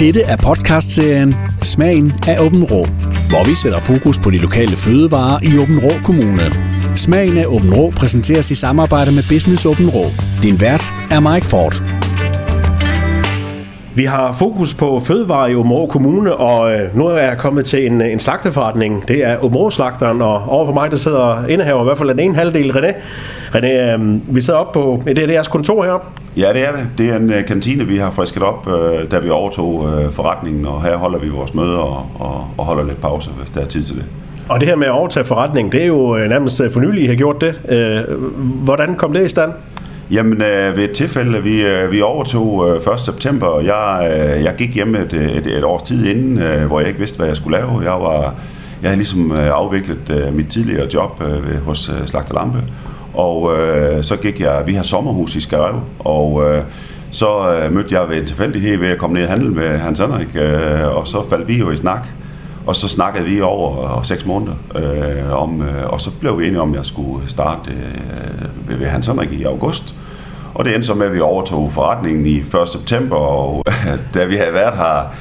Dette er podcastserien Smagen af Åben Rå, hvor vi sætter fokus på de lokale fødevarer i Åben Rå Kommune. Smagen af Åben Rå præsenteres i samarbejde med Business Åben Rå. Din vært er Mike Ford. Vi har fokus på fødevare i Områ Kommune, og øh, nu er jeg kommet til en, en slagteforretning. Det er Områ Slagteren, og overfor mig der sidder indehaver i hvert fald den ene halvdel, René. René, øh, vi sidder op på, det er jeres kontor her. Ja, det er det. Det er en kantine, vi har frisket op, da vi overtog forretningen, og her holder vi vores møder og, og, og holder lidt pause, hvis der er tid til det. Og det her med at overtage forretningen, det er jo nærmest for nylig, I har gjort det. Hvordan kom det i stand? Jamen, øh, ved et tilfælde, vi, øh, vi overtog øh, 1. september, og jeg, øh, jeg gik hjem et, et, et års tid inden, øh, hvor jeg ikke vidste, hvad jeg skulle lave. Jeg var jeg havde ligesom øh, afviklet øh, mit tidligere job øh, hos øh, Slagter Lampe, og øh, så gik jeg, vi har sommerhus i Skarev, og øh, så øh, mødte jeg ved en tilfældighed ved at komme ned og handle med Hans Henrik, øh, og så faldt vi jo i snak. Og så snakkede vi over øh, seks måneder øh, om, øh, og så blev vi enige om, at jeg skulle starte øh, ved, ved Hans Henrik i august. Og det endte så med, at vi overtog forretningen i 1. september, og da vi havde været her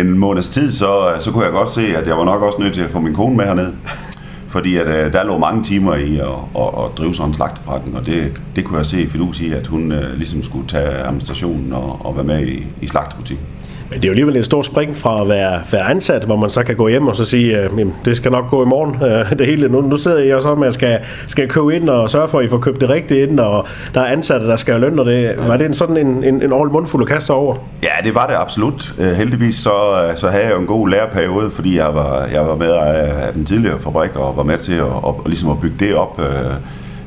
en måneds tid, så, så kunne jeg godt se, at jeg var nok også nødt til at få min kone med herned. Fordi at, øh, der lå mange timer i at, at, at drive sådan en slagteforretning, og det, det kunne jeg se i Fidus i, at hun øh, ligesom skulle tage administrationen og, og være med i, i slagtebutikken. Men det er jo alligevel en stor spring fra at være, være ansat, hvor man så kan gå hjem og så sige, øh, at det skal nok gå i morgen. Øh, det hele. Nu, nu sidder jeg så med at skal, skal købe ind og sørge for, at I får købt det rigtigt ind, og der er ansatte, der skal have løn, og det, var det en sådan en, en, en all mundfuld at kaste over? Ja, det var det absolut. Øh, heldigvis så, øh, så havde jeg jo en god læreperiode, fordi jeg var, jeg var med af den tidligere fabrik og var med til at, at, ligesom at bygge det op øh,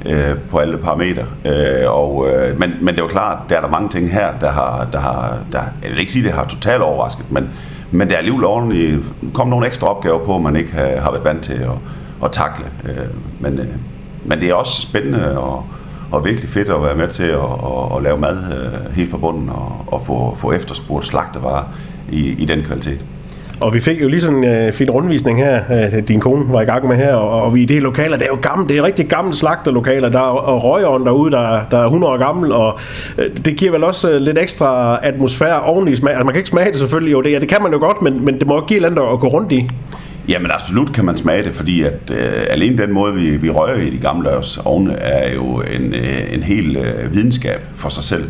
Øh, på alle parametre. Øh, og, øh, men, men det er jo klart, der er der mange ting her, der har, der har der, jeg vil ikke sige, det har totalt overrasket, men, men der er alligevel ordentligt kom nogle ekstra opgaver på, man ikke har, har været vant til at, at takle. Øh, men, øh, men det er også spændende og, og virkelig fedt at være med til at, at, at lave mad øh, helt fra bunden og, og få, få efterspurgt slagtevarer i, i den kvalitet. Og vi fik jo lige sådan en øh, fin rundvisning her, øh, din kone var i gang med her, og, og vi i det lokale, det er jo gammelt, det er rigtig gammelt slagterlokaler, der er røgånd derude, der, der er 100 år gammel, og øh, det giver vel også øh, lidt ekstra atmosfære oveni smag. Altså man kan ikke smage det selvfølgelig, jo det, ja, det kan man jo godt, men, men det må give et eller andet at gå rundt i. Jamen absolut kan man smage det, fordi at øh, alene den måde, vi, vi rører i de gamle ovne, er jo en, øh, en hel øh, videnskab for sig selv.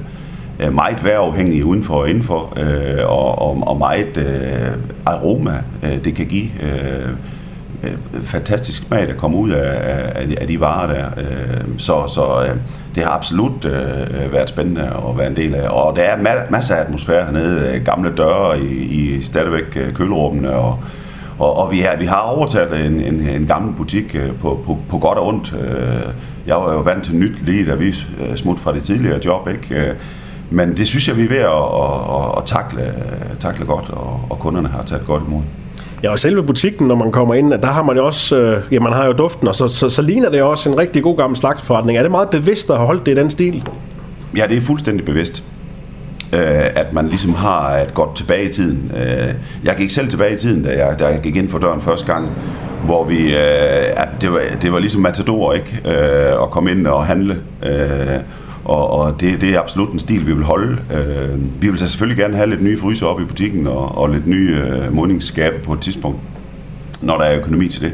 Øh, meget vejrafhængige udenfor og indenfor, øh, og, og, og meget øh, aroma, øh, det kan give. Øh, øh fantastisk smag, der kommer ud af, af, af de varer der. Øh, så så øh, det har absolut været spændende at være en del af. Og der er masser af atmosfære hernede. Gamle døre i, i stadigvæk kølerummene, og, og, og vi, har, vi har overtaget en, en, en gammel butik på, på, på godt og ondt. Jeg var jo vant til nyt lige da vi smut fra det tidligere job, ikke? Men det synes jeg, vi er ved at, at, at, at takle, takle godt, og, og kunderne har taget godt imod. Ja, og selve butikken, når man kommer ind, der har man jo også, øh, ja, man har jo duften, og så, så, så ligner det også en rigtig god gammel slagtforretning. Er det meget bevidst at have holdt det i den stil? Ja, det er fuldstændig bevidst øh, at man ligesom har et godt tilbage i tiden. Øh, jeg gik selv tilbage i tiden, da jeg, da jeg gik ind for døren første gang, hvor vi, øh, at det, var, det var ligesom matador, ikke? Øh, at komme ind og handle. Øh, og, og det, det er absolut en stil, vi vil holde. Øh, vi vil så selvfølgelig gerne have lidt nye fryser op i butikken og, og lidt nye øh, modningsskabe på et tidspunkt, når der er økonomi til det.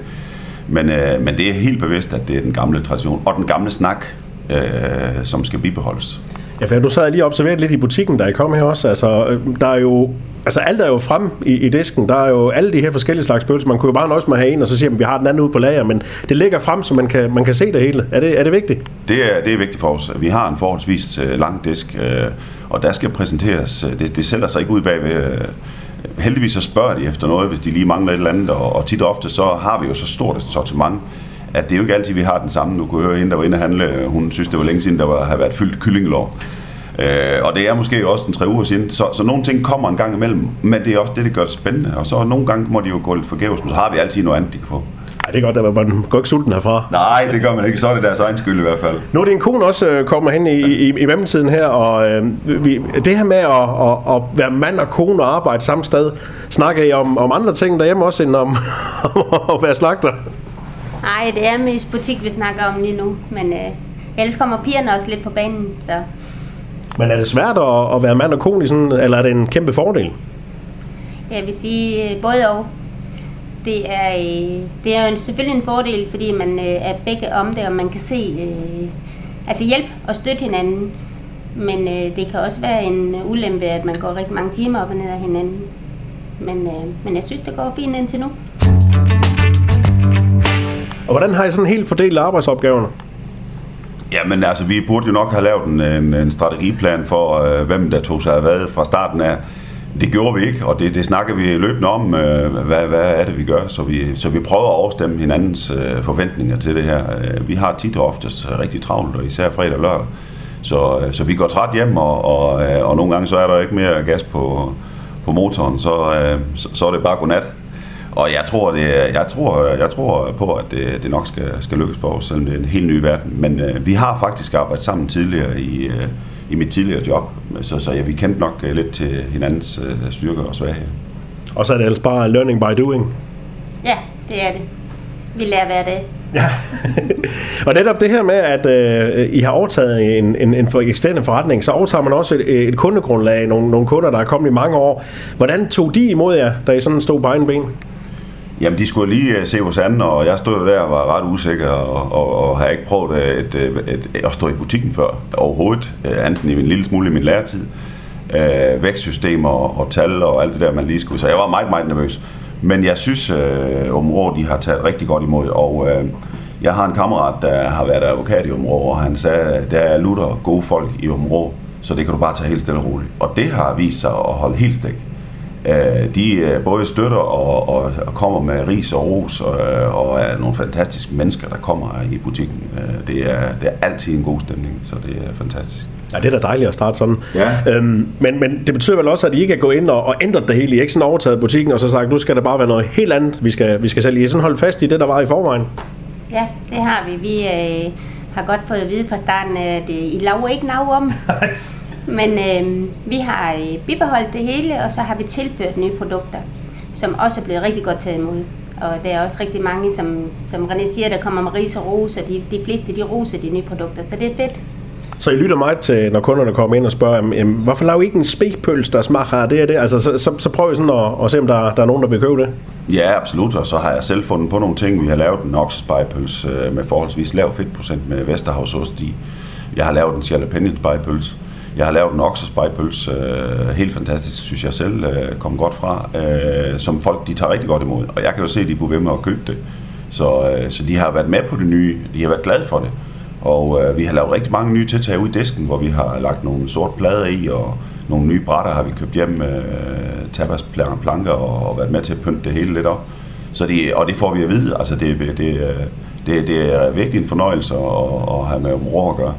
Men, øh, men det er helt bevidst, at det er den gamle tradition og den gamle snak, øh, som skal bibeholdes. Ja, for du sad lige og observerede lidt i butikken, der I kom her også. Altså, øh, der er jo, altså alt er jo frem i, i disken. Der er jo alle de her forskellige slags pølser. Man kunne jo bare nøjes med at have en, og så siger man, vi har den anden ude på lager, men det ligger frem, så man kan, man kan se det hele. Er det, er det vigtigt? Det er, det er vigtigt for os. Vi har en forholdsvis øh, lang disk, øh, og der skal præsenteres. Det, det sælger sig ikke ud bagved. Heldigvis så spørger de efter noget, hvis de lige mangler et eller andet, og, og tit og ofte så har vi jo så stort et sortiment, at det er jo ikke altid, vi har den samme. Nu kunne høre hende, der var inde og handle, hun synes, det var længe siden, der var, havde været fyldt kyllingelår. Øh, og det er måske også en tre uger siden, så, så nogle ting kommer en gang imellem, men det er også det, det gør det spændende. Og så nogle gange må de jo gå lidt forgæves, men så har vi altid noget andet, de kan få. Ej, det er godt, at man går ikke sulten herfra. Nej, det gør man ikke. Så er det deres egen skyld i hvert fald. Nu er din kone også øh, kommer hen i, i, i mellemtiden her, og øh, vi, det her med at, at, at være mand og kone og arbejde samme sted, snakker I om, om andre ting derhjemme også, end om, om at være slagter? Nej, det er mest butik, vi snakker om lige nu, men øh, ellers kommer pigerne også lidt på banen, så men er det svært at, at være mand og kone i sådan, eller er det en kæmpe fordel? Jeg vil sige øh, både og. Det er, øh, det er jo selvfølgelig en fordel, fordi man øh, er begge om det, og man kan se, øh, altså hjælp og støtte hinanden. Men øh, det kan også være en ulempe, at man går rigtig mange timer op og ned af hinanden. Men, øh, men jeg synes, det går fint indtil nu. Og hvordan har I sådan helt fordelt arbejdsopgaverne? Jamen altså, vi burde jo nok have lavet en, en, en strategiplan for, øh, hvem der tog sig af hvad fra starten af. Det gjorde vi ikke, og det, det snakker vi løbende om, øh, hvad, hvad er det, vi gør. Så vi, så vi prøver at overstemme hinandens øh, forventninger til det her. Øh, vi har tit og oftest rigtig travlt, og især fredag og lørdag. Så, øh, så vi går træt hjem, og, og, øh, og nogle gange så er der ikke mere gas på, på motoren, så, øh, så, så er det bare godnat. Og jeg tror, det, jeg tror, jeg tror på, at det, det nok skal, skal lykkes for os, selvom det er en helt ny verden. Men øh, vi har faktisk arbejdet sammen tidligere i, øh, i mit tidligere job, så, så ja, vi kendte nok øh, lidt til hinandens øh, styrker og svagheder. Og så er det ellers bare learning by doing. Ja, det er det. Vi lærer hver dag. Ja. og netop det her med, at øh, I har overtaget en, en, en for eksterne forretning, så overtager man også et, et kundegrundlag, nogle, nogle kunder, der er kommet i mange år. Hvordan tog de imod jer, da I sådan stod på egen ben? Jamen, de skulle lige øh, se hos anden, og jeg stod der og var ret usikker, og, og, og har ikke prøvet at, et, øh, et, et, at stå i butikken før overhovedet, andet enten i en lille smule i min læretid. Øh, vækstsystemer og, og tal og alt det der, man lige skulle. Så jeg var meget, meget nervøs. Men jeg synes, øh, området de har taget rigtig godt imod, og øh, jeg har en kammerat, der har været advokat i området, og han sagde, at der er lutter gode folk i området, så det kan du bare tage helt stille og roligt. Og det har vist sig at holde helt stik. Øh, de øh, både støtter og, og, og kommer med ris og ros og, og er nogle fantastiske mennesker, der kommer i butikken. Øh, det, er, det er altid en god stemning, så det er fantastisk. Ja, det er da dejligt at starte sådan. Ja. Øhm, men, men det betyder vel også, at I ikke er gået ind og, og ændret det hele. I ikke sådan overtaget butikken og så sagt, nu skal der bare være noget helt andet, vi skal, vi skal sælge. I sådan holdt fast i det, der var i forvejen. Ja, det har vi. Vi øh, har godt fået at vide fra starten, at øh, I laver ikke nav om. Men øh, vi har øh, bibeholdt det hele, og så har vi tilført nye produkter, som også er blevet rigtig godt taget imod. Og der er også rigtig mange, som, som René siger, der kommer med ris og ros, og de, de fleste de roser de nye produkter, så det er fedt. Så I lytter meget til, når kunderne kommer ind og spørger, jamen, hvorfor laver I ikke en spekpøls, der smager det og det? Altså, så, så, så prøver I sådan at, at se, om der, der er nogen, der vil købe det. Ja, absolut, og så har jeg selv fundet på nogle ting. Vi har lavet en oksespejpøls øh, med forholdsvis lav fedtprocent med Vesterhavsost i. Jeg har lavet en jalapeno spejpøls. Jeg har lavet en oksespejpøls, øh, helt fantastisk, synes jeg selv, øh, kom godt fra, øh, som folk de tager rigtig godt imod. Og jeg kan jo se, at de bliver ved med at købe det. Så, øh, så de har været med på det nye, de har været glade for det. Og øh, vi har lavet rigtig mange nye tiltag ud i disken, hvor vi har lagt nogle sorte plader i, og nogle nye brætter har vi købt hjem, øh, tapasplaner planker, og, og været med til at pynte det hele lidt op. Så det, og det får vi at vide, altså det, det, det, øh, det er virkelig en fornøjelse at, at have med ro at gøre.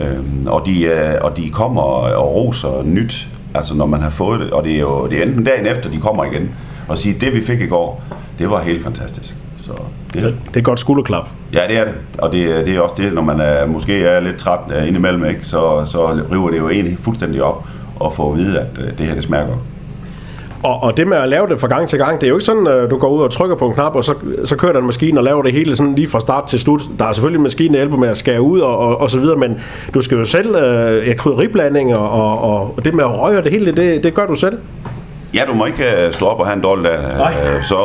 Øhm, og, de, øh, og de kommer og roser nyt, altså når man har fået det, og det er jo det er enten dagen efter, de kommer igen, og siger, det vi fik i går, det var helt fantastisk. Så det, det, er et godt skulderklap. Ja, det er det. Og det, det er også det, når man er, måske er lidt træt uh, indimellem, ikke, så, så river det jo en fuldstændig op og får at vide, at det her det smager godt. Og, og det med at lave det fra gang til gang, det er jo ikke sådan, at du går ud og trykker på en knap, og så, så kører den maskine og laver det hele sådan lige fra start til slut. Der er selvfølgelig en maskine, der hjælper med at skære ud og, og, og så videre, men du skal jo selv, øh, ja, krydderiblanding og, og, og det med at røre det hele, det, det gør du selv. Ja, du må ikke uh, stå op og have en dårlig dag, uh, så,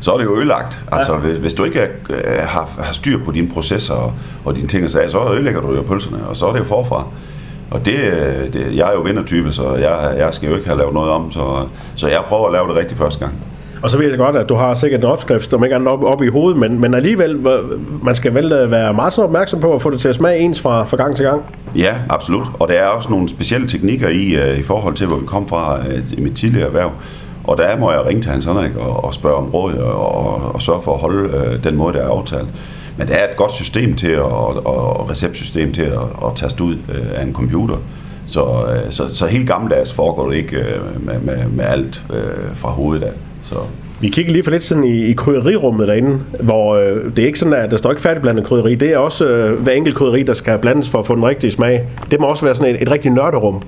så er det jo ødelagt. Altså, ja. hvis, hvis du ikke har, har styr på dine processer og, og dine ting og sager, så ødelægger du jo pølserne, og så er det jo forfra. Og det, det, jeg er jo vindertype, så jeg, jeg skal jo ikke have lavet noget om, så, så jeg prøver at lave det rigtigt første gang. Og så ved jeg godt, at du har sikkert en opskrift, som ikke er op, op i hovedet, men, men alligevel, man skal vel øh, være meget sådan opmærksom på at få det til at smage ens fra, fra gang til gang. Ja, absolut. Og der er også nogle specielle teknikker i, uh, i forhold til, hvor vi kom fra uh, i mit tidligere erhverv. Og der må jeg ringe til Hans Henrik og, og spørge om råd og, og, og sørge for at holde uh, den måde, der er aftalt. Men der er et godt system til at, og, og receptsystem til at, at taste ud øh, af en computer. Så, øh, så, så helt gammeldags foregår det ikke øh, med, med, med alt øh, fra hovedet af. Så. Vi kigger lige for lidt siden i, i krydderirummet derinde, hvor øh, det er ikke sådan, at der står ikke færdigblandet krydderi. Det er også øh, hver enkelt krydderi, der skal blandes for at få den rigtige smag. Det må også være sådan et, et rigtigt nørderum.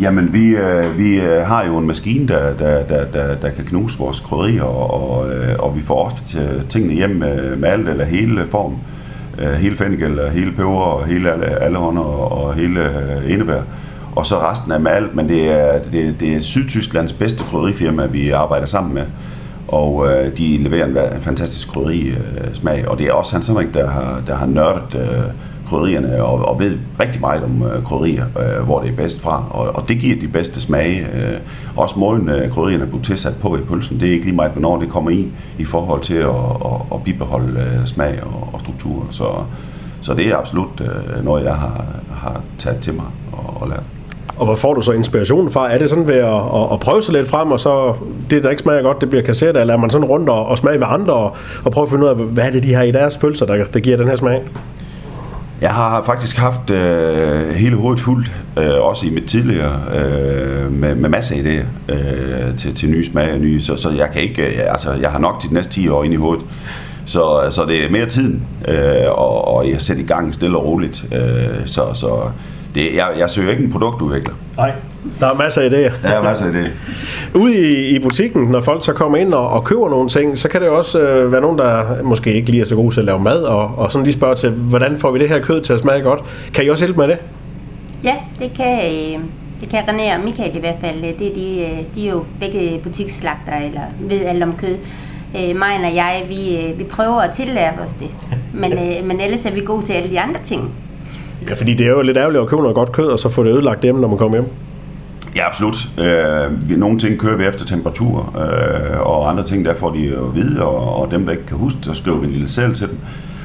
Jamen, vi, øh, vi øh, har jo en maskine, der, der, der, der, der kan knuse vores krydderier, og, og, øh, og vi får ofte til tingene hjem med, med alt eller hele form. Øh, hele fennikel, øh, hele peber, og hele alle, alle hånder og hele øh, og så resten er alt, men det er, det, det er Sydtysklands bedste krydderifirma, vi arbejder sammen med. Og øh, de leverer en, en fantastisk krydderi smag, og det er også Hans Henrik, der har, der har nørdet øh, krydderierne og, og ved rigtig meget om øh, krydderier, øh, hvor det er bedst fra. Og, og det giver de bedste smage. Øh, også måden øh, krydderierne bliver tilsat på i pølsen, det er ikke lige meget, hvornår det kommer i, i forhold til at, at, at bibeholde øh, smag og, og struktur. Så, så det er absolut øh, noget, jeg har, har taget til mig og, og lært. Og hvor får du så inspirationen fra? Er det sådan ved at, at, at prøve sig lidt frem, og så det, der ikke smager godt, det bliver kasseret, eller er man sådan rundt og, og smager ved andre, og, og prøve at finde ud af, hvad er det, de har i deres pølser, der, der giver den her smag? Jeg har faktisk haft øh, hele hovedet fuldt, øh, også i mit tidligere, øh, med, med masser af idéer øh, til, til nye smage og nye, så, så jeg kan ikke, øh, altså jeg har nok til de næste 10 år ind i hovedet. Så, så det er mere tiden, øh, og, og jeg sætter i gang stille og roligt. Øh, så så det, jeg, jeg søger ikke en produktudvikler. Nej, der er masser af idéer. Der er masser af idéer. Ude i, i butikken, når folk så kommer ind og, og køber nogle ting, så kan det også øh, være nogen, der måske ikke lige er så gode til at lave mad, og, og sådan lige spørge til, hvordan får vi det her kød til at smage godt? Kan I også hjælpe med det? Ja, det kan, øh, det kan René og Michael i hvert fald. Det er de, øh, de er jo begge butiksslagter, eller ved alt om kød. Øh, mig og jeg, vi, øh, vi prøver at tillære os det. Men, øh, men ellers er vi gode til alle de andre ting. Ja, fordi det er jo lidt ærgerligt at købe noget godt kød, og så få det ødelagt hjemme, når man kommer hjem. Ja, absolut. Øh, nogle ting kører vi efter temperatur, øh, og andre ting, der får de at vide, og, og dem, der ikke kan huske, så skriver vi en lille selv til dem.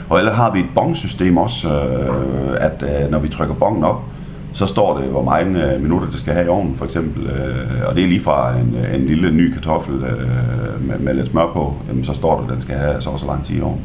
Og ellers har vi et bongsystem også, øh, at øh, når vi trykker bongen op, så står det, hvor mange øh, minutter det skal have i ovnen, for eksempel. Øh, og det er lige fra en, øh, en lille ny kartoffel øh, med, med lidt smør på, jamen, så står det, at den skal have så og så lang tid i ovnen.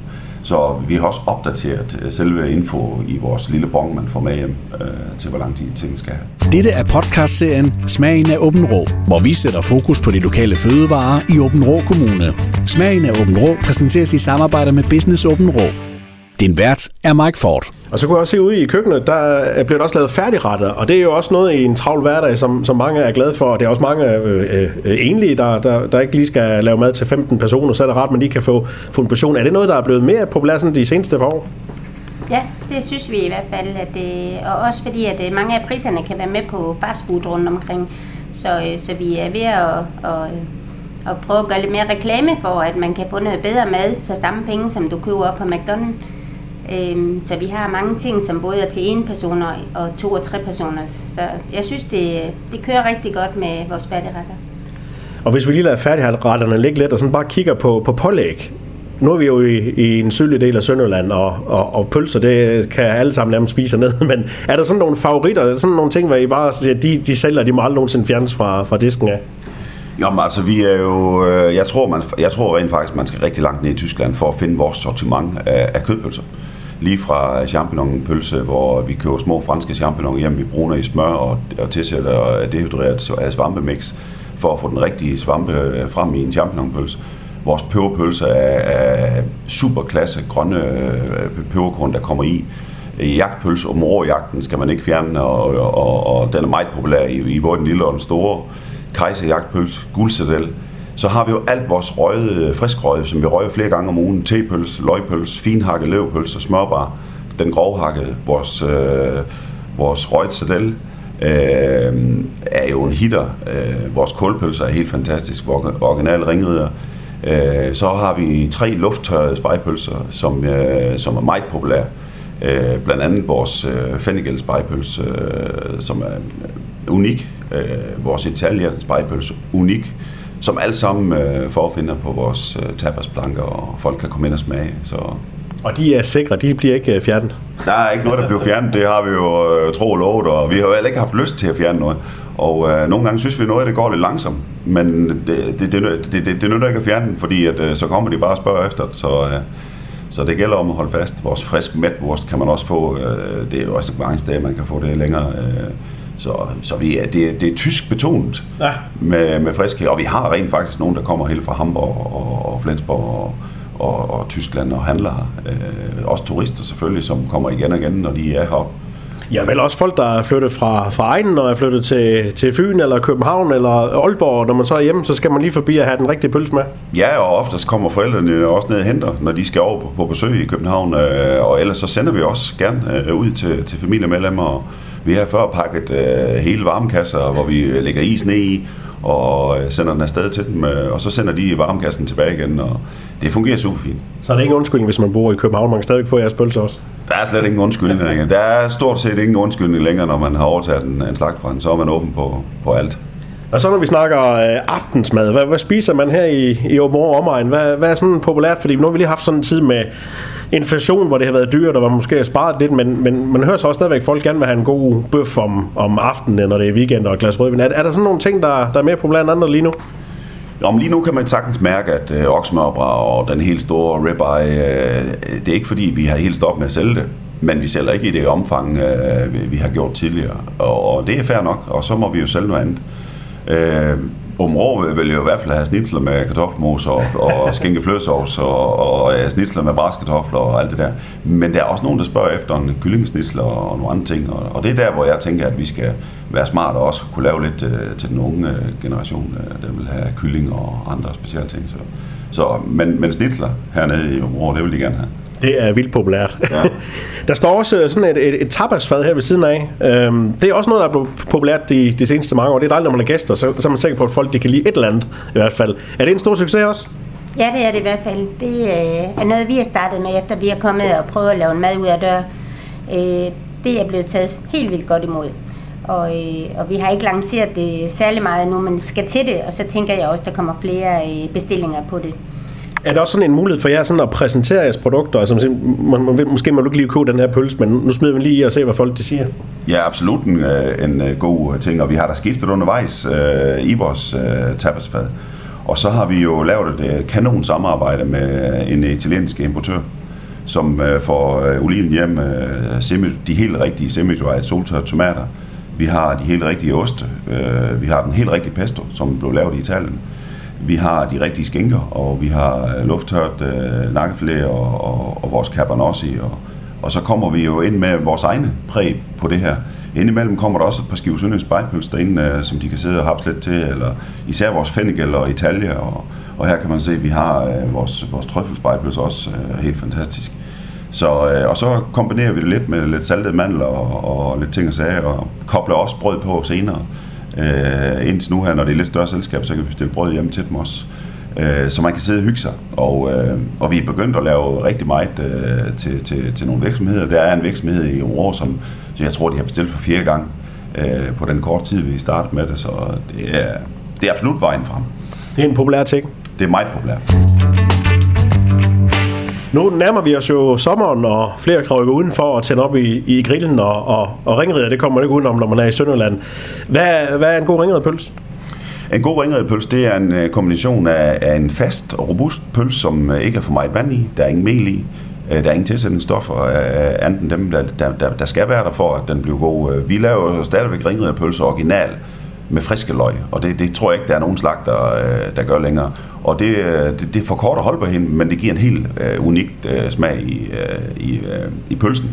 Så vi har også opdateret øh, selve info i vores lille bong, man får med hjem øh, til, hvor lang tid ting skal have. Dette er podcastserien Smagen af Åben Rå, hvor vi sætter fokus på de lokale fødevarer i Åben Rå Kommune. Smagen af Åben Rå præsenteres i samarbejde med Business Åben Rå. Din vært er Mike Ford. Og så kunne jeg også se ude i køkkenet, der bliver der også lavet færdigretter, og det er jo også noget i en travl hverdag, som, som mange er glade for, og det er også mange øh, øh, enlige, der, der, der ikke lige skal lave mad til 15 personer, så er det ret, man lige kan få, få en portion. Er det noget, der er blevet mere populært sådan de seneste par år? Ja, det synes vi i hvert fald, at det, og også fordi, at øh, mange af priserne kan være med på fastfood rundt omkring, så, øh, så vi er ved at, at, at prøve at gøre lidt mere reklame for, at man kan få noget bedre mad for samme penge, som du køber op på McDonald's. Øhm, så vi har mange ting, som både er til en person og to og tre personer. Så jeg synes, det, det kører rigtig godt med vores færdigretter. Og hvis vi lige lader færdigretterne ligge lidt og sådan bare kigger på, på pålæg. Nu er vi jo i, i en sydlig del af Sønderland, og, og, og pølser, det kan alle sammen nærmest spise ned. Men er der sådan nogle favoritter, sådan nogle ting, hvor I bare siger, de, de sælger, de må aldrig nogensinde fjernes fra, fra disken af? Jamen altså, vi er jo... Øh, jeg tror, man, jeg tror rent faktisk, man skal rigtig langt ned i Tyskland for at finde vores sortiment af, af kødpølser lige fra champignonpølse, hvor vi køber små franske champignoner hjem, vi bruner i smør og, og tilsætter dehydreret svampemix for at få den rigtige svampe øh, frem i en champignonpølse. Vores peberpølse er, er superklasse grønne øh, peberkorn, der kommer i. Jagtpølse, områjagten skal man ikke fjerne, og, og, og den er meget populær i, i både den lille og den store. Kejserjagtpølse, guldsedel, så har vi jo alt vores røget, øh, friskrøget, som vi røger flere gange om ugen. Tepøls, løgpøls, finhakke, løvpøls og smørbar. Den grovhakkede, vores, øh, vores røget sadel, øh, er jo en hitter. Øh, vores kulpølser er helt fantastisk. Original ringrider. Øh, så har vi tre lufttørrede spejpølser, som, øh, som er meget populære. Øh, blandt andet vores øh, Fennigel spejpølse, øh, som er øh, unik. Øh, vores Italien spejpølse, unik som alle sammen øh, forfinder på vores øh, tapasplanker, og folk kan komme ind og smage. Så. Og de er sikre, de bliver ikke øh, fjernet? Der er ikke noget, der bliver fjernet. Det har vi jo øh, tro og lovet, og vi har jo heller ikke haft lyst til at fjerne noget. Og øh, nogle gange synes vi, noget af det går lidt langsomt, men det, det, det, det, det, det nytter ikke at fjerne den, fordi at, øh, så kommer de bare og spørger efter det. Så, øh, så det gælder om at holde fast. Vores frisk mætwurst kan man også få. Øh, det er jo også mange steder, man kan få det længere. Øh, så, så vi er, det, det er tysk betonet ja. med, med friskhed, og vi har rent faktisk nogen, der kommer helt fra Hamburg og, og Flensborg og, og, og Tyskland og handler her. Øh, også turister selvfølgelig, som kommer igen og igen, når de er heroppe. Ja, vel også folk, der er flyttet fra, fra Ejden og er flyttet til, til Fyn eller København eller Aalborg. Når man så er hjemme, så skal man lige forbi at have den rigtige pølse med. Ja, og oftest kommer forældrene også ned og henter, når de skal over på, på besøg i København. Øh, og ellers så sender vi også gerne øh, ud til, til familiemedlemmer og Vi har før pakket øh, hele varmekasser, hvor vi lægger is ned i, og øh, sender den afsted til dem, øh, og så sender de varmekassen tilbage igen, og det fungerer super fint. Så er der ingen undskyldning, hvis man bor i København. Man kan stadig få jeres pølse også. Der er slet ingen undskyldning længere. Der er stort set ingen undskyldning længere, når man har overtaget en, en slagtbrand. Så er man åben på, på alt. Og så når vi snakker øh, aftensmad, hvad, hvad spiser man her i, i Åben omegn? Hvad, hvad er sådan populært? Fordi nu har vi lige haft sådan en tid med inflation, hvor det har været dyrt, og hvor man måske har sparet lidt, men, men man hører så også stadigvæk, at folk gerne vil have en god bøf om, om aftenen, når det er weekend og et glas rødvin. Er, er der sådan nogle ting, der, der er mere populære end andre lige nu? Om lige nu kan man sagtens mærke, at øh, oksmørbra og den helt store ribeye, øh, det er ikke fordi, vi har helt stoppet med at sælge det. Men vi sælger ikke i det omfang, øh, vi, vi har gjort tidligere. Og, og det er fair nok, og så må vi jo sælge noget andet. Øh, Øh, Områ vil jo i hvert fald have snitsler med kartoffelmos og, og skinkeflødsovs og, og og snitsler med braskartofler og alt det der. Men der er også nogen, der spørger efter en kyllingesnitsler og nogle andre ting. Og, og det er der, hvor jeg tænker, at vi skal være smart og også kunne lave lidt øh, til den unge øh, generation, øh, der vil have kylling og andre specielle ting. Så, så, men, men snitsler hernede i området, det vil de gerne have. Det er vildt populært. Ja. der står også sådan et, et, et tapasfad her ved siden af. Øhm, det er også noget, der er blevet populært de, de seneste mange år. Det er dejligt, når man er gæster, så, så er man sikker på, at folk de kan lide et eller andet i hvert fald. Er det en stor succes også? Ja, det er det i hvert fald. Det øh, er noget, vi har startet med, efter vi er kommet og prøvet at lave en mad ud af dør. Øh, det er blevet taget helt vildt godt imod. Og, øh, og vi har ikke lanceret det særlig meget nu, men skal til det, og så tænker jeg også, at der kommer flere øh, bestillinger på det. Er der også sådan en mulighed for jer sådan at præsentere jeres produkter? Altså, man, man, måske må du ikke lige købe den her pølse, men nu smider vi lige i og se, hvad folk de siger. Ja, absolut en, øh, en øh, god øh, ting, og vi har da skiftet undervejs øh, i vores øh, tapasfad. Og så har vi jo lavet et kanon samarbejde med en italiensk importør, som øh, får øh, olien hjem, øh, semi, de helt rigtige semi soltørrede tomater. Vi har de helt rigtige oste. Øh, vi har den helt rigtige pesto, som blev lavet i Italien. Vi har de rigtige skinker, og vi har øh, lufttørt øh, nakkefilet og, og, og vores cabernossi, og, og så kommer vi jo ind med vores egne præg på det her. Indimellem kommer der også et par skiver søndags spejlpølse derinde, øh, som de kan sidde og hapse lidt til, eller især vores fennikel og Italia, og, og her kan man se, at vi har øh, vores, vores trøffelspejlpølse også øh, helt fantastisk. Så, øh, og så kombinerer vi det lidt med lidt saltet mandel og, og lidt ting og sager, og kobler også brød på senere. Øh, indtil nu her, når det er lidt større selskab, så kan vi stille brød hjem til dem også. Øh, så man kan sidde og hygge sig. Og, øh, og vi er begyndt at lave rigtig meget øh, til, til, til nogle virksomheder. Der er en virksomhed i år, som jeg tror, de har bestilt for fire gange øh, på den korte tid, vi startede med det. Så det er, det er absolut vejen frem. Det er en populær ting. Det er meget populært. Nu nærmer vi os jo sommeren, og flere kan rykke udenfor og tænde op i, i grillen, og, og, og ringrider, det kommer man ikke udenom, når man er i Sønderland. Hvad, hvad er en god ringriderpølse? En god ringriderpølse, det er en øh, kombination af, af en fast og robust pølse, som øh, ikke er for meget vand i, der er ingen mel i, øh, der er ingen tilsætningsstoffer, andet end dem, der, der, der skal være der for, at den bliver god. Vi laver jo stadigvæk ringriderpølse original, med friske løg, og det, det tror jeg ikke, der er nogen slagter, øh, der gør længere. Og det, øh, det, det forkorter holdbarheden, men det giver en helt øh, uh, unik uh, øh, smag i, uh, i, uh, i pølsen.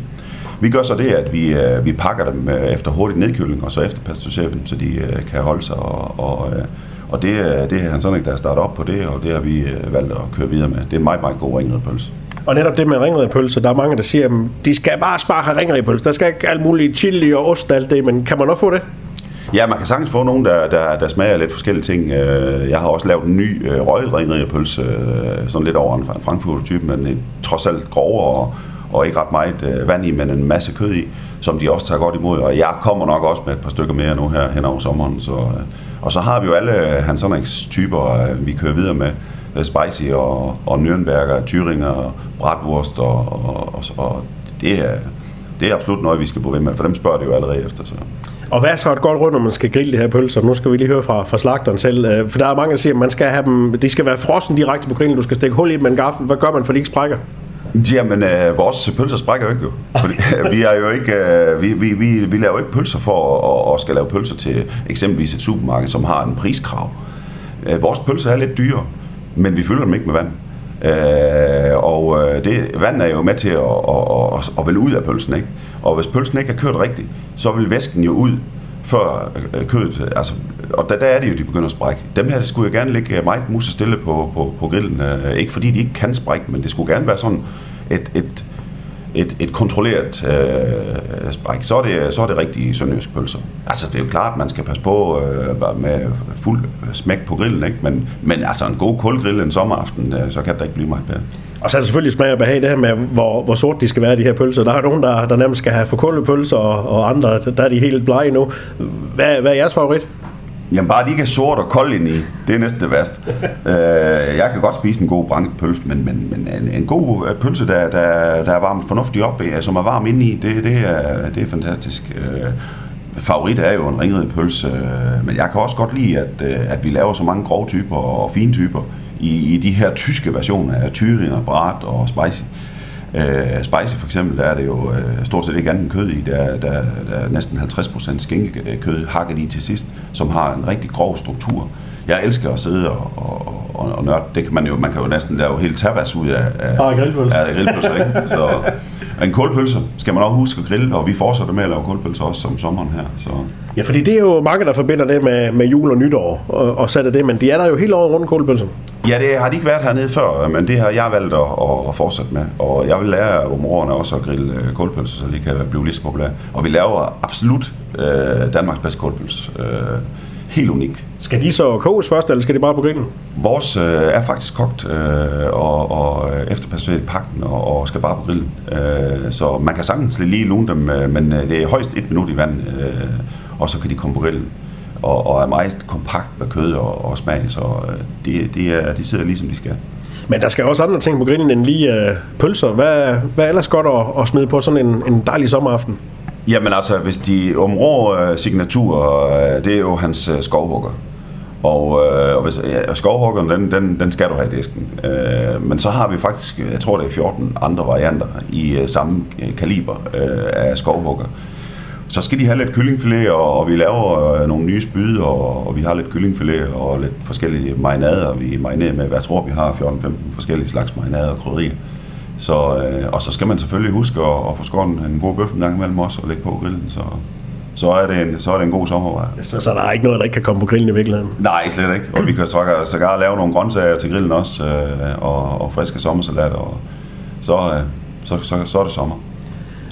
Vi gør så det, at vi, uh, vi pakker dem uh, efter hurtig nedkøling, og så efterpasteuriserer dem, så de uh, kan holde sig. Og, og, uh, og det, det er han sådan, der har startet op på det, og det har vi uh, valgt at køre videre med. Det er en meget, meget god ringret pølse. Og netop det med ringredpølse, der er mange, der siger, at de skal bare spare have ringredpølse. Der skal ikke alt muligt chili og ost og alt det, men kan man også få det? Ja, man kan sagtens få nogen, der, der, der smager lidt forskellige ting. Øh, jeg har også lavet en ny øh, røgrinderpølse, øh, sådan lidt over en frankfurt-type, men trods alt grovere og, og ikke ret meget øh, vand i, men en masse kød i, som de også tager godt imod. Og jeg kommer nok også med et par stykker mere nu her hen over sommeren. Så, øh. og så har vi jo alle Hans Henriks typer, vi kører videre med. Spicy og, og Nürnberger, Thüringer, Bratwurst og, og, og, og det, er, det er absolut noget, vi skal bo ved med, for dem spørger det jo allerede efter. Så. Og hvad er så et godt råd, når man skal grille de her pølser? Nu skal vi lige høre fra, fra slagteren selv. Øh, for der er mange, der siger, at man skal have dem, de skal være frossen direkte på grillen. Du skal stikke hul i dem med en gaffel. Hvad gør man, for de ikke sprækker? Jamen, øh, vores pølser sprækker jo ikke jo. Fordi, øh, vi, er jo ikke, øh, vi, vi, vi, vi laver ikke pølser for at, at skal lave pølser til eksempelvis et supermarked, som har en priskrav. Øh, vores pølser er lidt dyre, men vi fylder dem ikke med vand. Øh, og øh, det, vand er jo med til at, at, at, at vælge ud af pølsen. Ikke? Og hvis pølsen ikke er kørt rigtigt, så vil væsken jo ud før øh, kødet, altså, og der, der er det jo, de begynder at sprække. Dem her, det skulle jeg gerne ligge øh, meget mus stille på, på, på grillen. Ikke fordi de ikke kan sprække, men det skulle gerne være sådan et, et et, et kontrolleret øh, spike, så er, det, så er det rigtige sønderjysk pølser. Altså, det er jo klart, at man skal passe på øh, med fuld smæk på grillen, ikke? Men, men altså, en god kulgrill en sommeraften, øh, så kan det ikke blive meget bedre. Og så er det selvfølgelig smag og behag det her med, hvor, hvor sort de skal være, de her pølser. Der er nogen, der, der nærmest skal have forkullet pølser, og, og andre, der er de helt blege nu. Hvad, hvad er jeres favorit? Jamen bare de ikke er sort og kold ind i, det er næsten det værste. øh, jeg kan godt spise en god pølse, men, men, men en, en god øh, pølse, der, der, der er varmt fornuftigt op, som er varm ind i, det, det, er, det er fantastisk. Øh, favorit er jo en ringret pølse, øh, men jeg kan også godt lide, at, øh, at vi laver så mange grove typer og fine typer i, i de her tyske versioner af Thüringen og Brat og Spicy. Uh, spicy for eksempel, der er det jo uh, stort set ikke andet kød i. Der, der, der er næsten 50% skinkekød hakket i til sidst, som har en rigtig grov struktur. Jeg elsker at sidde og, og, og, og nørde. Det kan man jo, man kan jo næsten lave helt tabas ud af, af, ah, grillpølse. af grillpølser. Ikke? Så, en kulpølse skal man også huske at grille, og vi fortsætter med at lave kulpølser også som sommeren her. Så. Ja, fordi det er jo mange, der forbinder det med, med jul og nytår, og, og sætter det, men de er der jo helt over rundt kulpølser. Ja, det har de ikke været hernede før, men det har jeg valgt at, at fortsætte med. Og jeg vil lære områderne også at grille øh, kulpølser, så de kan blive lige så populære. Og vi laver absolut øh, Danmarks bedste kulpølse. Øh, helt unik. Skal de så koges først, eller skal de bare på grillen? Vores øh, er faktisk kogt øh, og, og efterpasset i pakken og, og skal bare på grillen. Øh, så man kan sagtens lige lune dem, øh, men øh, det er højst et minut i vand, øh, og så kan de komme på grillen. Og, og er meget kompakt med kød og, og smag, så øh, de, de, er, de sidder lige som de skal. Men der skal også andre ting på grillen end lige øh, pølser. Hvad, hvad er ellers godt at, at smide på sådan en, en dejlig sommeraften? Jamen altså, hvis de områr uh, signatur, uh, det er jo hans uh, skovhugger. Og, uh, og hvis, ja, skovhuggeren, den, den, den skal du have i disken. Uh, men så har vi faktisk, jeg tror det er 14 andre varianter i uh, samme kaliber uh, af skovhugger. Så skal de have lidt kyllingfilet, og, og vi laver uh, nogle nye spyd, og, og vi har lidt kyllingfilet og lidt forskellige marinader, vi marinerer med. Hvad jeg tror, vi har 14-15 forskellige slags marinader og krydderier. Så, øh, og så skal man selvfølgelig huske at, at få skåret en god bøf en gang imellem også og lægge på grillen. Så, så er det en, så er det en god sommervej. Så, så der er ikke noget, der ikke kan komme på grillen i virkeligheden? Nej, slet ikke. Og vi kan så sågar lave nogle grøntsager til grillen også, øh, og, og friske sommersalat, og så, øh, så, så, så er det sommer.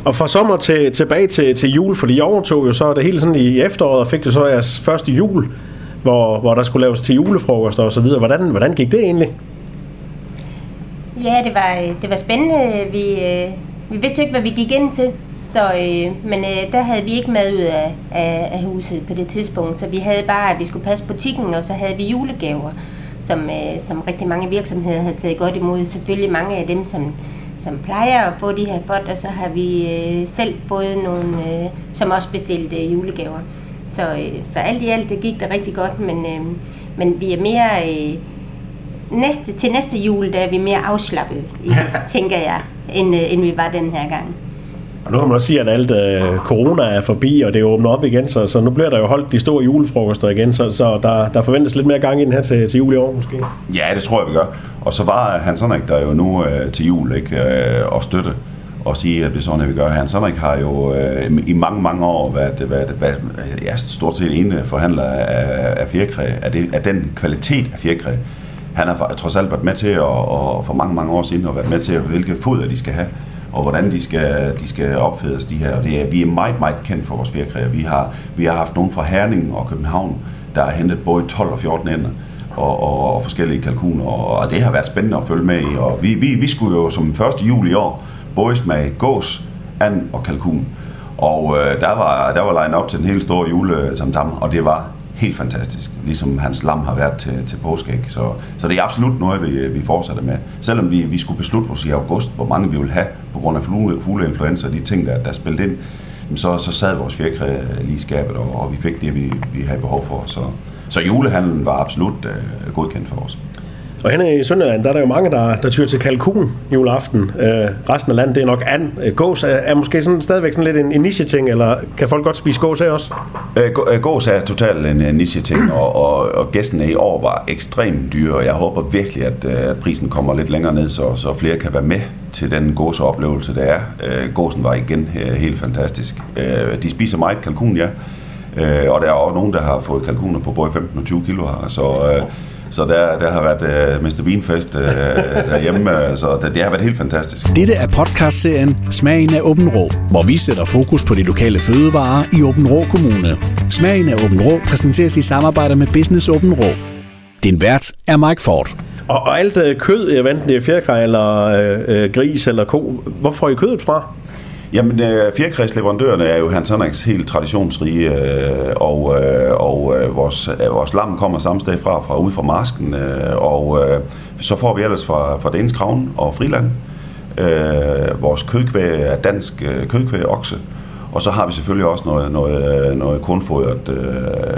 Og fra sommer til, tilbage til, til jul, fordi jeg overtog jo så det hele sådan i efteråret, og fik jo så jeres første jul, hvor, hvor der skulle laves til julefrokost og så videre. Hvordan, hvordan gik det egentlig? Ja, det var, det var spændende. Vi, øh, vi vidste jo ikke, hvad vi gik ind til. Så, øh, men øh, der havde vi ikke mad ud af, af, af huset på det tidspunkt, så vi havde bare, at vi skulle passe butikken, og så havde vi julegaver, som, øh, som rigtig mange virksomheder havde taget godt imod. Selvfølgelig mange af dem, som, som plejer at få de her fået, og så har vi øh, selv fået nogle, øh, som også bestilte øh, julegaver. Så, øh, så alt i alt, det gik det rigtig godt, men, øh, men vi er mere... Øh, næste, til næste jul, der er vi mere afslappet, tænker jeg, end, øh, end vi var den her gang. Og nu kan man også sige, at alt øh, corona er forbi, og det er åbnet op igen, så, så nu bliver der jo holdt de store julefrokoster igen, så, så der, der forventes lidt mere gang i den her til, til jul i år måske. Ja, det tror jeg, vi gør. Og så var Hans Henrik der jo nu øh, til jul ikke, øh, og støtte og sige, at det er sådan, at vi gør. Hans Henrik har jo øh, i mange, mange år været, været, været ja, stort set ene forhandler af, af fjerkræ, af, det, af den kvalitet af fjerkræ, han har trods alt været med til, at, og for mange, mange år siden, og været med til, hvilke foder de skal have, og hvordan de skal, de skal opfædes de her. Og det er, vi er meget, meget kendt for vores fjerkræer. Vi har, vi har haft nogen fra Herning og København, der har hentet både 12 og 14 ender. Og, og, og forskellige kalkuner, og det har været spændende at følge med i. Og vi, vi, vi skulle jo som 1. juli i år både smage gås, and og kalkun. Og øh, der var, der var line op til den helt store juletamtam, øh, og det var helt fantastisk, ligesom hans lam har været til, til påskæg. Så, så det er absolut noget, vi, vi fortsætter med. Selvom vi, vi skulle beslutte os i august, hvor mange vi vil have på grund af fugle, fugleinfluenza og de ting, der, der spillede ind, så, så sad vores fjerkræ lige i skabet, og, og vi fik det, vi, vi havde behov for. Så, så julehandlen var absolut øh, godkendt for os. Og henne i Sønderland, der er der jo mange, der, der tyrer til kalkun juleaften. Øh, resten af landet, det er nok and. Øh, gås er, er måske sådan, stadigvæk sådan lidt en, en niche-ting, eller kan folk godt spise gås her også? Øh, øh, gås er totalt en, en niche-ting, og, og, og gæstene i år var ekstremt dyre, og jeg håber virkelig, at, øh, prisen kommer lidt længere ned, så, så flere kan være med til den gåseoplevelse, det er. Øh, gåsen var igen øh, helt fantastisk. Øh, de spiser meget kalkun, ja. Øh, og der er også nogen, der har fået kalkuner på både 15 og 20 kilo her, så... Øh, så der, der har været uh, Mr. Bean-fest uh, derhjemme, så det, det har været helt fantastisk. Dette er podcastserien Smagen af Åben Rå, hvor vi sætter fokus på de lokale fødevarer i Åben Rå Kommune. Smagen af Åben Rå præsenteres i samarbejde med Business Åben Rå. Din vært er Mike Ford. Og, og alt øh, kød, enten det er fjerkræ eller øh, øh, gris eller ko, hvor får I kødet fra? Jamen, øh, fjerkræsleverandørerne er jo Hans Henriks helt traditionsrige, øh, og, øh, og øh, vores, øh, vores lam kommer samme sted fra, fra ud fra marsken, øh, og øh, så får vi ellers fra, fra Danes Kravn og Friland. Øh, vores kødkvæg er dansk øh, kødkvæg okse, og så har vi selvfølgelig også noget, noget, øh, noget kornfodret, øh,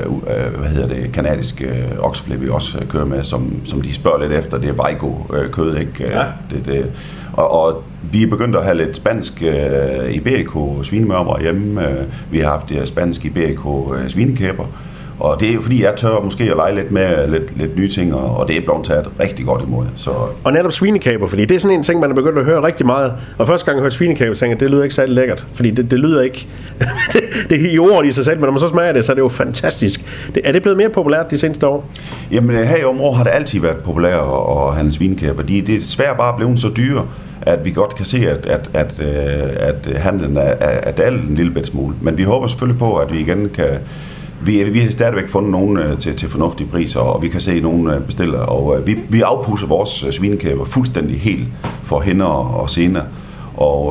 øh, hvad hedder det, kanadisk øh, okseflæ, vi også kører med, som, som de spørger lidt efter. Det er Vejgo øh, kød, ikke? Ja. Det, det, og, og vi er begyndt at have lidt spansk øh, Iberico svinemørbrad hjemme. Øh, vi har haft det spansk Iberico øh, svinekæber. Og det er jo fordi, jeg tør måske at lege lidt med lidt, lidt nye ting, og det er blevet taget rigtig godt imod. Så... Og netop svinekaber, fordi det er sådan en ting, man er begyndt at høre rigtig meget. Og første gang jeg hørte svinekaber, tænkte jeg, det lyder ikke særlig lækkert, fordi det, det lyder ikke... det, det er i ordet i sig selv, men når man så smager det, så er det jo fantastisk. Det, er det blevet mere populært de seneste år? Jamen her i området har det altid været populært at handle svinekaber. De, det er svært bare blevet så dyre, at vi godt kan se, at, at, at, at, at handlen er, er dalet en lille smule. Men vi håber selvfølgelig på, at vi igen kan vi, vi har stadigvæk fundet nogen øh, til, til fornuftige priser, og vi kan se nogen øh, bestiller, og øh, vi, vi afpusser vores svinekæber fuldstændig helt for hænder og sener, og,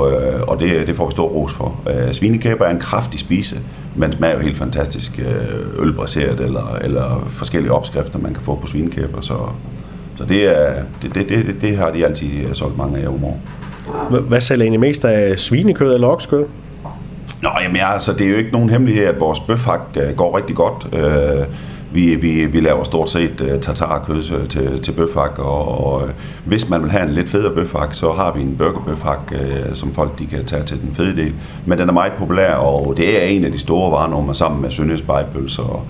og det, det får vi stor ros for. Svinekæber er en kraftig spise, men smager jo helt fantastisk ølbraseret, eller, eller forskellige opskrifter, man kan få på svinekæber, så, så det, er, det, det, det, det har de altid solgt mange af om året. Hvad sælger egentlig mest af svinekød eller oksekød? Nå, jamen altså, det er jo ikke nogen hemmelighed, at vores bøfhak øh, går rigtig godt. Uh, vi, vi, vi laver stort set uh, tartarkød til, til bøfhak, og, og hvis man vil have en lidt federe bøfhak, så har vi en burgerbøfhak, uh, som folk de kan tage til den fede del. Men den er meget populær, og det er en af de store varenummer sammen med Sønderjys og,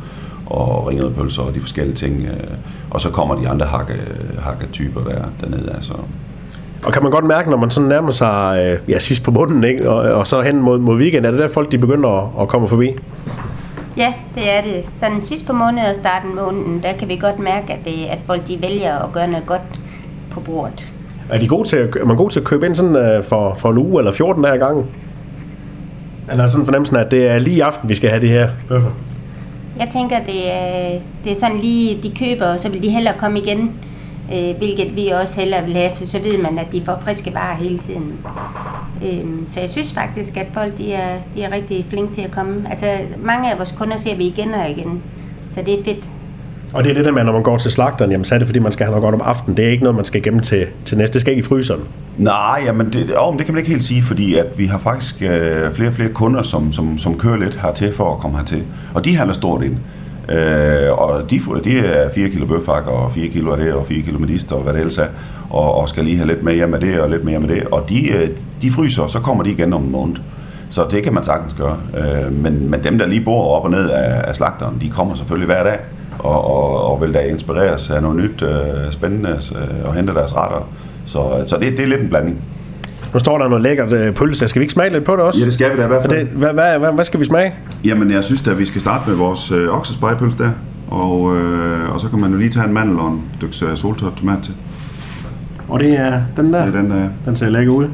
og ringede pølser og de forskellige ting. Uh, og så kommer de andre hakke, hakketyper der dernede. Altså. Og kan man godt mærke, når man sådan nærmer sig øh, ja, sidst på måneden, ikke? Og, og så hen mod, mod weekend, er det der folk, de begynder at, at komme forbi? Ja, det er det. Sådan sidst på måneden og starten måneden, der kan vi godt mærke, at, det, at folk de vælger at gøre noget godt på bordet. Er, de gode til at, er man god til at købe ind sådan, uh, for, for en uge eller 14 dage i gangen? Eller sådan fornemmelsen at det er lige i aften, vi skal have det her bøffer? Jeg tænker, det er, det er sådan lige, de køber, og så vil de hellere komme igen øh, hvilket vi også hellere vil have, så ved man, at de får friske varer hele tiden. Øh, så jeg synes faktisk, at folk de er, de er rigtig flinke til at komme. Altså mange af vores kunder ser vi igen og igen, så det er fedt. Og det er det der med, når man går til slagteren, jamen, så er det fordi, man skal have noget godt om aftenen. Det er ikke noget, man skal gemme til, til næste. Det skal ikke i fryseren. Nej, jamen det, oh, det kan man ikke helt sige, fordi at vi har faktisk øh, flere og flere kunder, som, som, som kører lidt hertil for at komme hertil. Og de handler stort ind. Øh, og de, de er 4 kilo bøfhak, og 4 kilo af det, og 4 kilo medister, og hvad det ellers er, og, og skal lige have lidt mere med det, og lidt mere med det. Og de, øh, de fryser, og så kommer de igen om en måned. Så det kan man sagtens gøre. Øh, men, men dem, der lige bor op og ned af, af slagteren, de kommer selvfølgelig hver dag, og, og, og vil da inspireres af noget nyt, øh, spændende, øh, og hente deres retter. Så, så det, det er lidt en blanding. Nu står der noget lækkert øh, pølse. Skal vi ikke smage lidt på det også? Ja, det skal vi da i hvert fald. Det, hvad, hvad, hvad, hvad skal vi smage? Jamen, jeg synes at vi skal starte med vores øh, oksespejepølse der. Og, øh, og så kan man jo lige tage en mandel og en stykke øh, soltørt tomat til. Og det er den der? Det er den der. Den ser lækker ud.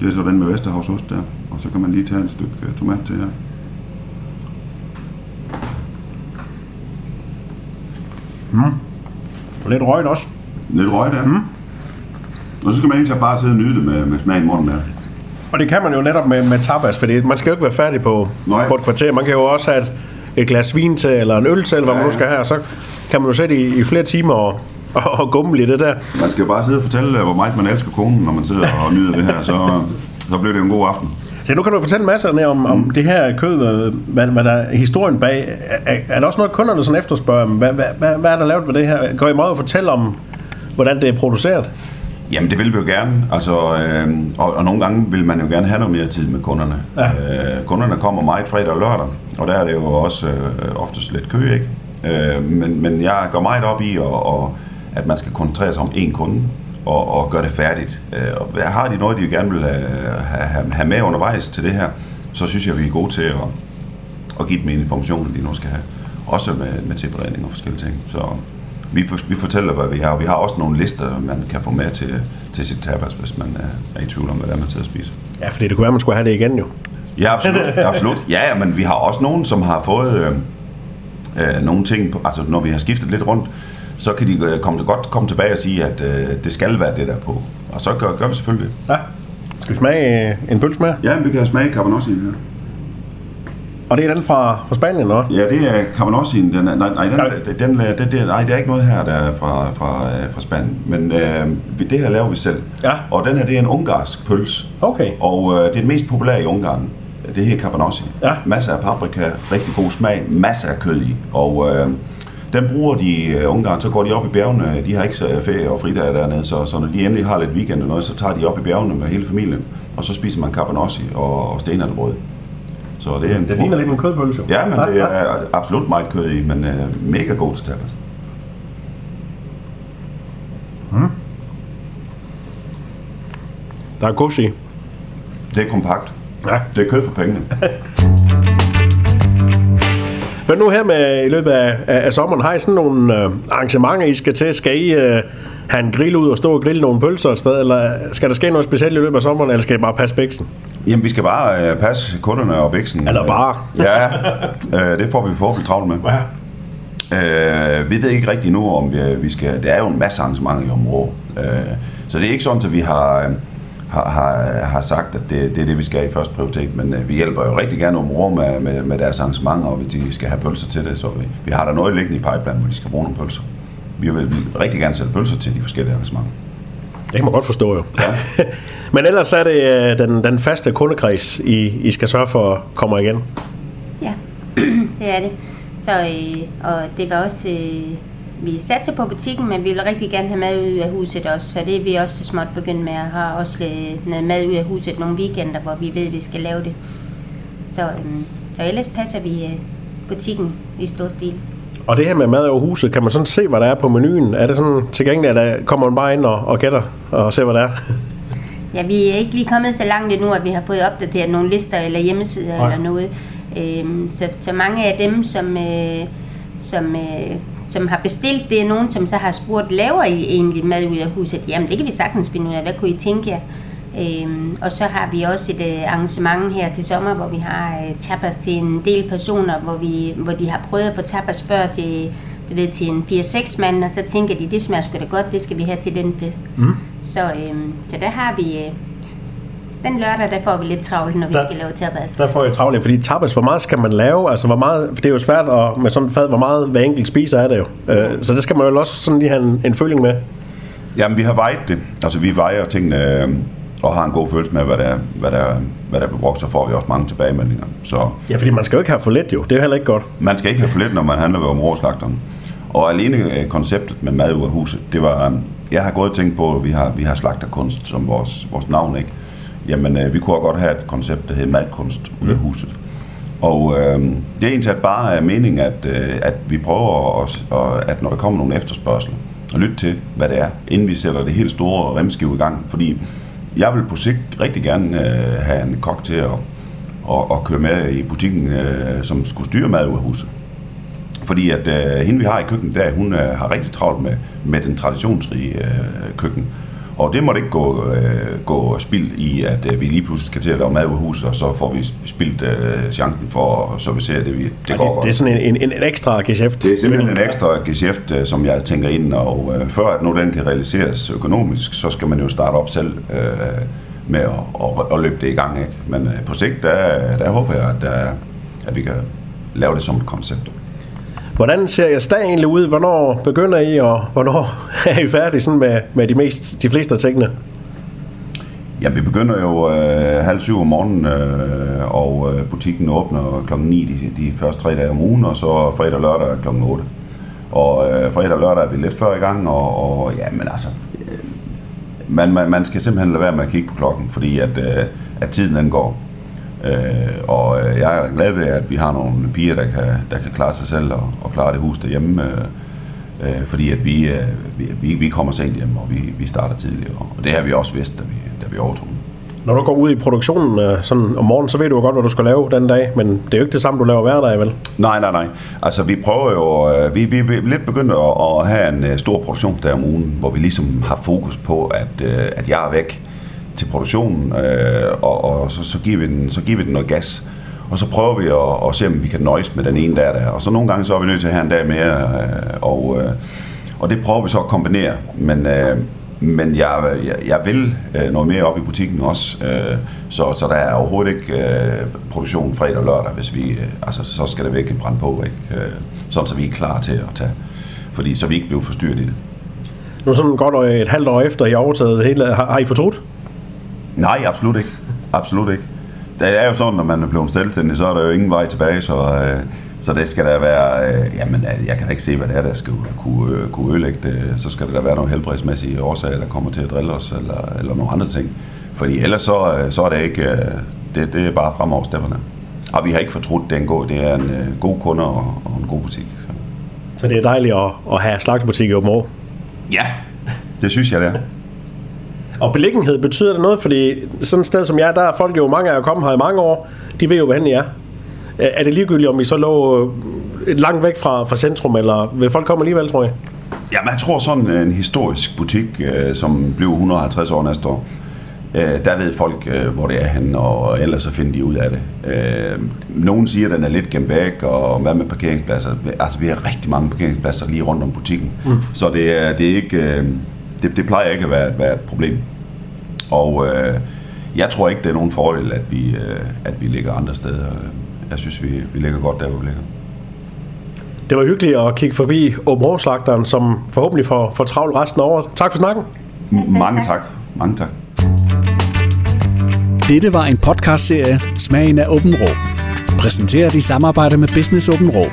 Det er så den med Vesterhavsost der. Og så kan man lige tage et stykke øh, tomat til her. Mm. Og lidt røget også. Lidt røget, ja. Mm. Og så skal man egentlig bare sidde og nyde det med, med smag i munden der. Og det kan man jo netop med, med tapas, fordi man skal jo ikke være færdig på, på et kvarter. Man kan jo også have et, et glas vin til, eller en øl til, eller hvad ja, man nu skal have, og så kan man jo sætte i, i flere timer og, og, og gumme i det der. Man skal jo bare sidde og fortælle, hvor meget man elsker konen, når man sidder og nyder det her, så, så bliver det en god aften. Ja, nu kan du fortælle masser om, om det her kød, hvad, hvad der er historien bag. Er, er der også noget, kunderne sådan efterspørger? Hvad, hvad, hvad, hvad er der lavet ved det her? Går I meget at fortælle om, hvordan det er produceret? Jamen det vil vi jo gerne, altså, øh, og, og nogle gange vil man jo gerne have noget mere tid med kunderne. Ja. Øh, kunderne kommer meget fredag og lørdag, og der er det jo også øh, oftest lidt kø, ikke? Øh, men, men jeg går meget op i, og, og, at man skal koncentrere sig om én kunde, og, og gøre det færdigt. Øh, og har de noget, de gerne vil have, have, have med undervejs til det her, så synes jeg, vi er gode til at, at give dem informationen, de nu skal have. Også med, med tilberedning og forskellige ting. Så vi, for, vi fortæller, hvad vi har, og vi har også nogle lister, man kan få med til, til sit tapas, hvis man er, er i tvivl om, hvad man sidder og spiser. Ja, fordi det kunne være, man skulle have det igen jo. Ja, absolut. absolut. Ja, men vi har også nogen, som har fået øh, øh, nogle ting, på, altså når vi har skiftet lidt rundt, så kan de øh, komme, godt komme tilbage og sige, at øh, det skal være det der på. Og så gør, gør vi selvfølgelig. Ja. Skal vi smage øh, en pølse med? Ja, vi kan smage Cabanossi her. Og det er den fra, fra Spanien, også? Ja, det er Cabanossi. Den, nej, nej, den, den, den, den, den, nej, det er ikke noget her, der er fra, fra, øh, fra Spanien. Men øh, det her laver vi selv. Ja. Og den her, det er en ungarsk pølse. Okay. Og øh, det er det mest populære i Ungarn. Det her Cabanossi. Ja. Masser af paprika, rigtig god smag, masser af kød i. Og øh, den bruger de øh, Ungarn, så går de op i bjergene. De har ikke så ferie og fridage dernede, så, så når de endelig har lidt weekend og noget, så tager de op i bjergene med hele familien. Og så spiser man Cabanossi og, og stenærtebrød. Så det er en Det ligner lidt en kødpølse. Ja, men det er absolut meget kød i, men øh, mega god til tapas. Der er gods i. Det er kompakt. Ja. Det er kød for pengene. Men nu her med i løbet af, af, af sommeren, har I sådan nogle øh, arrangementer, I skal til? Skal I øh, have en grill ud og stå og grille nogle pølser et sted, eller skal der ske noget specielt i løbet af sommeren, eller skal I bare passe bæksen? Jamen, vi skal bare øh, passe kunderne og bæksen. Eller bare. Ja, øh, det får vi forhåbentlig travlt med. Ja. Øh, vi ved ikke rigtigt nu, om vi, vi skal... Der er jo en masse arrangementer i området. Øh, så det er ikke sådan, at vi har, øh, har, har, har sagt, at det, det er det, vi skal i første prioritet. Men øh, vi hjælper jo rigtig gerne området med, med, med deres arrangementer, og hvis de skal have pølser til det. Så vi, vi har der noget liggende i pipeline, hvor de skal bruge nogle pølser. Vi vil, rigtig gerne sælge pølser til de forskellige arrangementer. Det kan man godt forstå jo. Ja. Men ellers er det øh, den, den faste kundekreds, I, I skal sørge for kommer igen. Ja, det er det. Så, øh, og det var også, øh, vi satte på butikken, men vi vil rigtig gerne have mad ud af huset også, så det er vi også så småt begyndt med at have også noget mad ud af huset nogle weekender, hvor vi ved, at vi skal lave det. Så, øh, så ellers passer vi øh, butikken i stor stil. Og det her med mad over huset, kan man sådan se, hvad der er på menuen? Er det sådan tilgængeligt, at der kommer man bare ind og, og gætter og ser, hvad der er? Ja, vi er ikke lige kommet så langt endnu, at vi har fået opdateret nogle lister eller hjemmesider Nej. eller noget. Øhm, så, så mange af dem, som, øh, som, øh, som har bestilt, det er nogen, som så har spurgt, laver I egentlig mad ud af huset? Jamen, det kan vi sagtens finde ud af. Hvad kunne I tænke jer? Øhm, og så har vi også et øh, arrangement her til sommer, hvor vi har øh, tapas til en del personer, hvor, vi, hvor de har prøvet at få tapas før til, du ved, til en 4-6 mand, og så tænker de, det smager sgu da godt, det skal vi have til den fest. Mm. Så, øhm, så der har vi, øh, den lørdag, der får vi lidt travlt, når vi Der- skal lave tapas. Der får jeg travlt, fordi tapas, hvor meget skal man lave? Altså, hvor meget, for det er jo svært at, med sådan et fad, hvor meget hver enkelt spiser er det jo. Øh, så det skal man jo også sådan lige have en, en føling med. Jamen, vi har vejet det. Altså, vi vejer tingene øh, og har en god følelse med, hvad der, hvad der, hvad der bliver brugt, så får vi også mange tilbagemeldinger. Så Ja, fordi man skal jo ikke have for lidt jo. Det er jo heller ikke godt. man skal ikke have for lidt, når man handler ved områdeslagteren. Og alene øh, konceptet med mad ud af huset, det var, øh, jeg har gået og tænkt på, at vi har, vi har slagterkunst som vores, vores navn, ikke? Jamen, øh, vi kunne også godt have et koncept, der hedder madkunst ud af huset. Og øh, det er egentlig bare meningen, at, øh, at vi prøver, at, og at når der kommer nogle efterspørgsel, at lytte til, hvad det er, inden vi sætter det helt store remskive i gang. Fordi jeg vil på sigt rigtig gerne øh, have en kok til at, og, og køre med i butikken, øh, som skulle styre mad ud af huset. Fordi at øh, hende, vi har i køkkenet der, hun øh, har rigtig travlt med, med den traditionsrige øh, køkken. Og det må ikke gå, øh, gå spild i, at øh, vi lige pludselig skal til at lave mad af huset, og så får vi spildt øh, chancen for at servicere det. Vi, det, Det, går det, det er sådan en, en, en ekstra geschæft. Det er simpelthen en ekstra geschæft, øh, som jeg tænker ind, og øh, før at nu den kan realiseres økonomisk, så skal man jo starte op selv øh, med at, at, at løbe det i gang. Ikke? Men øh, på sigt, der, der håber jeg, at, der, at vi kan lave det som et koncept. Hvordan ser jeres dag egentlig ud? Hvornår begynder I, og hvornår er I færdige sådan med, med de, mest, de fleste af tingene? Ja, vi begynder jo øh, halv syv om morgenen, øh, og øh, butikken åbner klokken 9 de, de første tre dage om ugen, og så fredag og lørdag klokken 8. Og øh, fredag og lørdag er vi lidt før i gang, og, og ja, men altså, øh, man, man, man skal simpelthen lade være med at kigge på klokken, fordi at, øh, at tiden den går. Øh, og øh, jeg er glad ved, at vi har nogle piger, der kan, der kan klare sig selv og, og klare det hus derhjemme. Øh, øh, fordi at vi, øh, vi, vi, kommer sent hjem, og vi, vi starter tidligere. Og det har vi også vidst, da vi, da vi overtog. Når du går ud i produktionen øh, sådan om morgenen, så ved du jo godt, hvad du skal lave den dag, men det er jo ikke det samme, du laver hver dag, vel? Nej, nej, nej. Altså, vi prøver jo... øh, Vi, vi, vi er lidt begyndt at, at have en stor produktion der om ugen, hvor vi ligesom har fokus på, at, at jeg er væk til produktionen, øh, og, og så, så, giver vi den, så giver vi den noget gas. Og så prøver vi at, at se, om vi kan nøjes med den ene der, der. Og så nogle gange så er vi nødt til at have en dag mere, øh, og, øh, og det prøver vi så at kombinere. Men, øh, men jeg, jeg, jeg vil øh, noget mere op i butikken også, øh, så, så der er overhovedet ikke øh, produktion fredag og lørdag, hvis vi, øh, altså så skal det virkelig brænde på, ikke? Øh, sådan så vi er klar til at tage, fordi så vi ikke bliver forstyrret i det. Nu sådan godt øh, et halvt år efter, I overtaget det hele. Har, har I fortrudt? Nej, absolut ikke. Absolut ikke. Det er jo sådan, når man er blevet selvstændig, så er der jo ingen vej tilbage, så, øh, så det skal der være, øh, jamen øh, jeg kan da ikke se, hvad det er, der skal kunne, øh, kunne ødelægge det. Så skal der være nogle helbredsmæssige årsager, der kommer til at drille os, eller, eller nogle andre ting. Fordi ellers så, øh, så er det ikke, øh, det, det er bare fremover stepperne. Og vi har ikke fortrudt, det er en god, det er en øh, god kunde og, og en god butik. Så. Så det er dejligt at, at have slagterbutik i Åben. Ja, det synes jeg, det er. Og beliggenhed, betyder det noget? Fordi sådan et sted som jeg, der er folk jo mange af jer kommet her i mange år. De ved jo, hvordan I er. Er det ligegyldigt, om I så lå øh, langt væk fra, fra centrum, eller vil folk komme alligevel, tror jeg? Jamen, jeg tror sådan en historisk butik, øh, som bliver 150 år næste år, øh, der ved folk, øh, hvor det er henne, og ellers så finder de ud af det. Øh, nogen siger, at den er lidt gemt væk, og hvad med parkeringspladser? Altså, vi har rigtig mange parkeringspladser lige rundt om butikken, mm. så det er, det er ikke... Øh, det, det plejer ikke at være, være et problem. Og øh, jeg tror ikke, det er nogen fordel, at vi, øh, at vi ligger andre steder. Jeg synes, vi, vi ligger godt der, hvor vi ligger. Det var hyggeligt at kigge forbi Åben slagteren som forhåbentlig får, får travlt resten af året. Tak for snakken. Selv Mange tak. tak. Mange tak. Dette var en podcastserie Smagen af Åben Rå. Præsenteret i samarbejde med Business Åben Rå.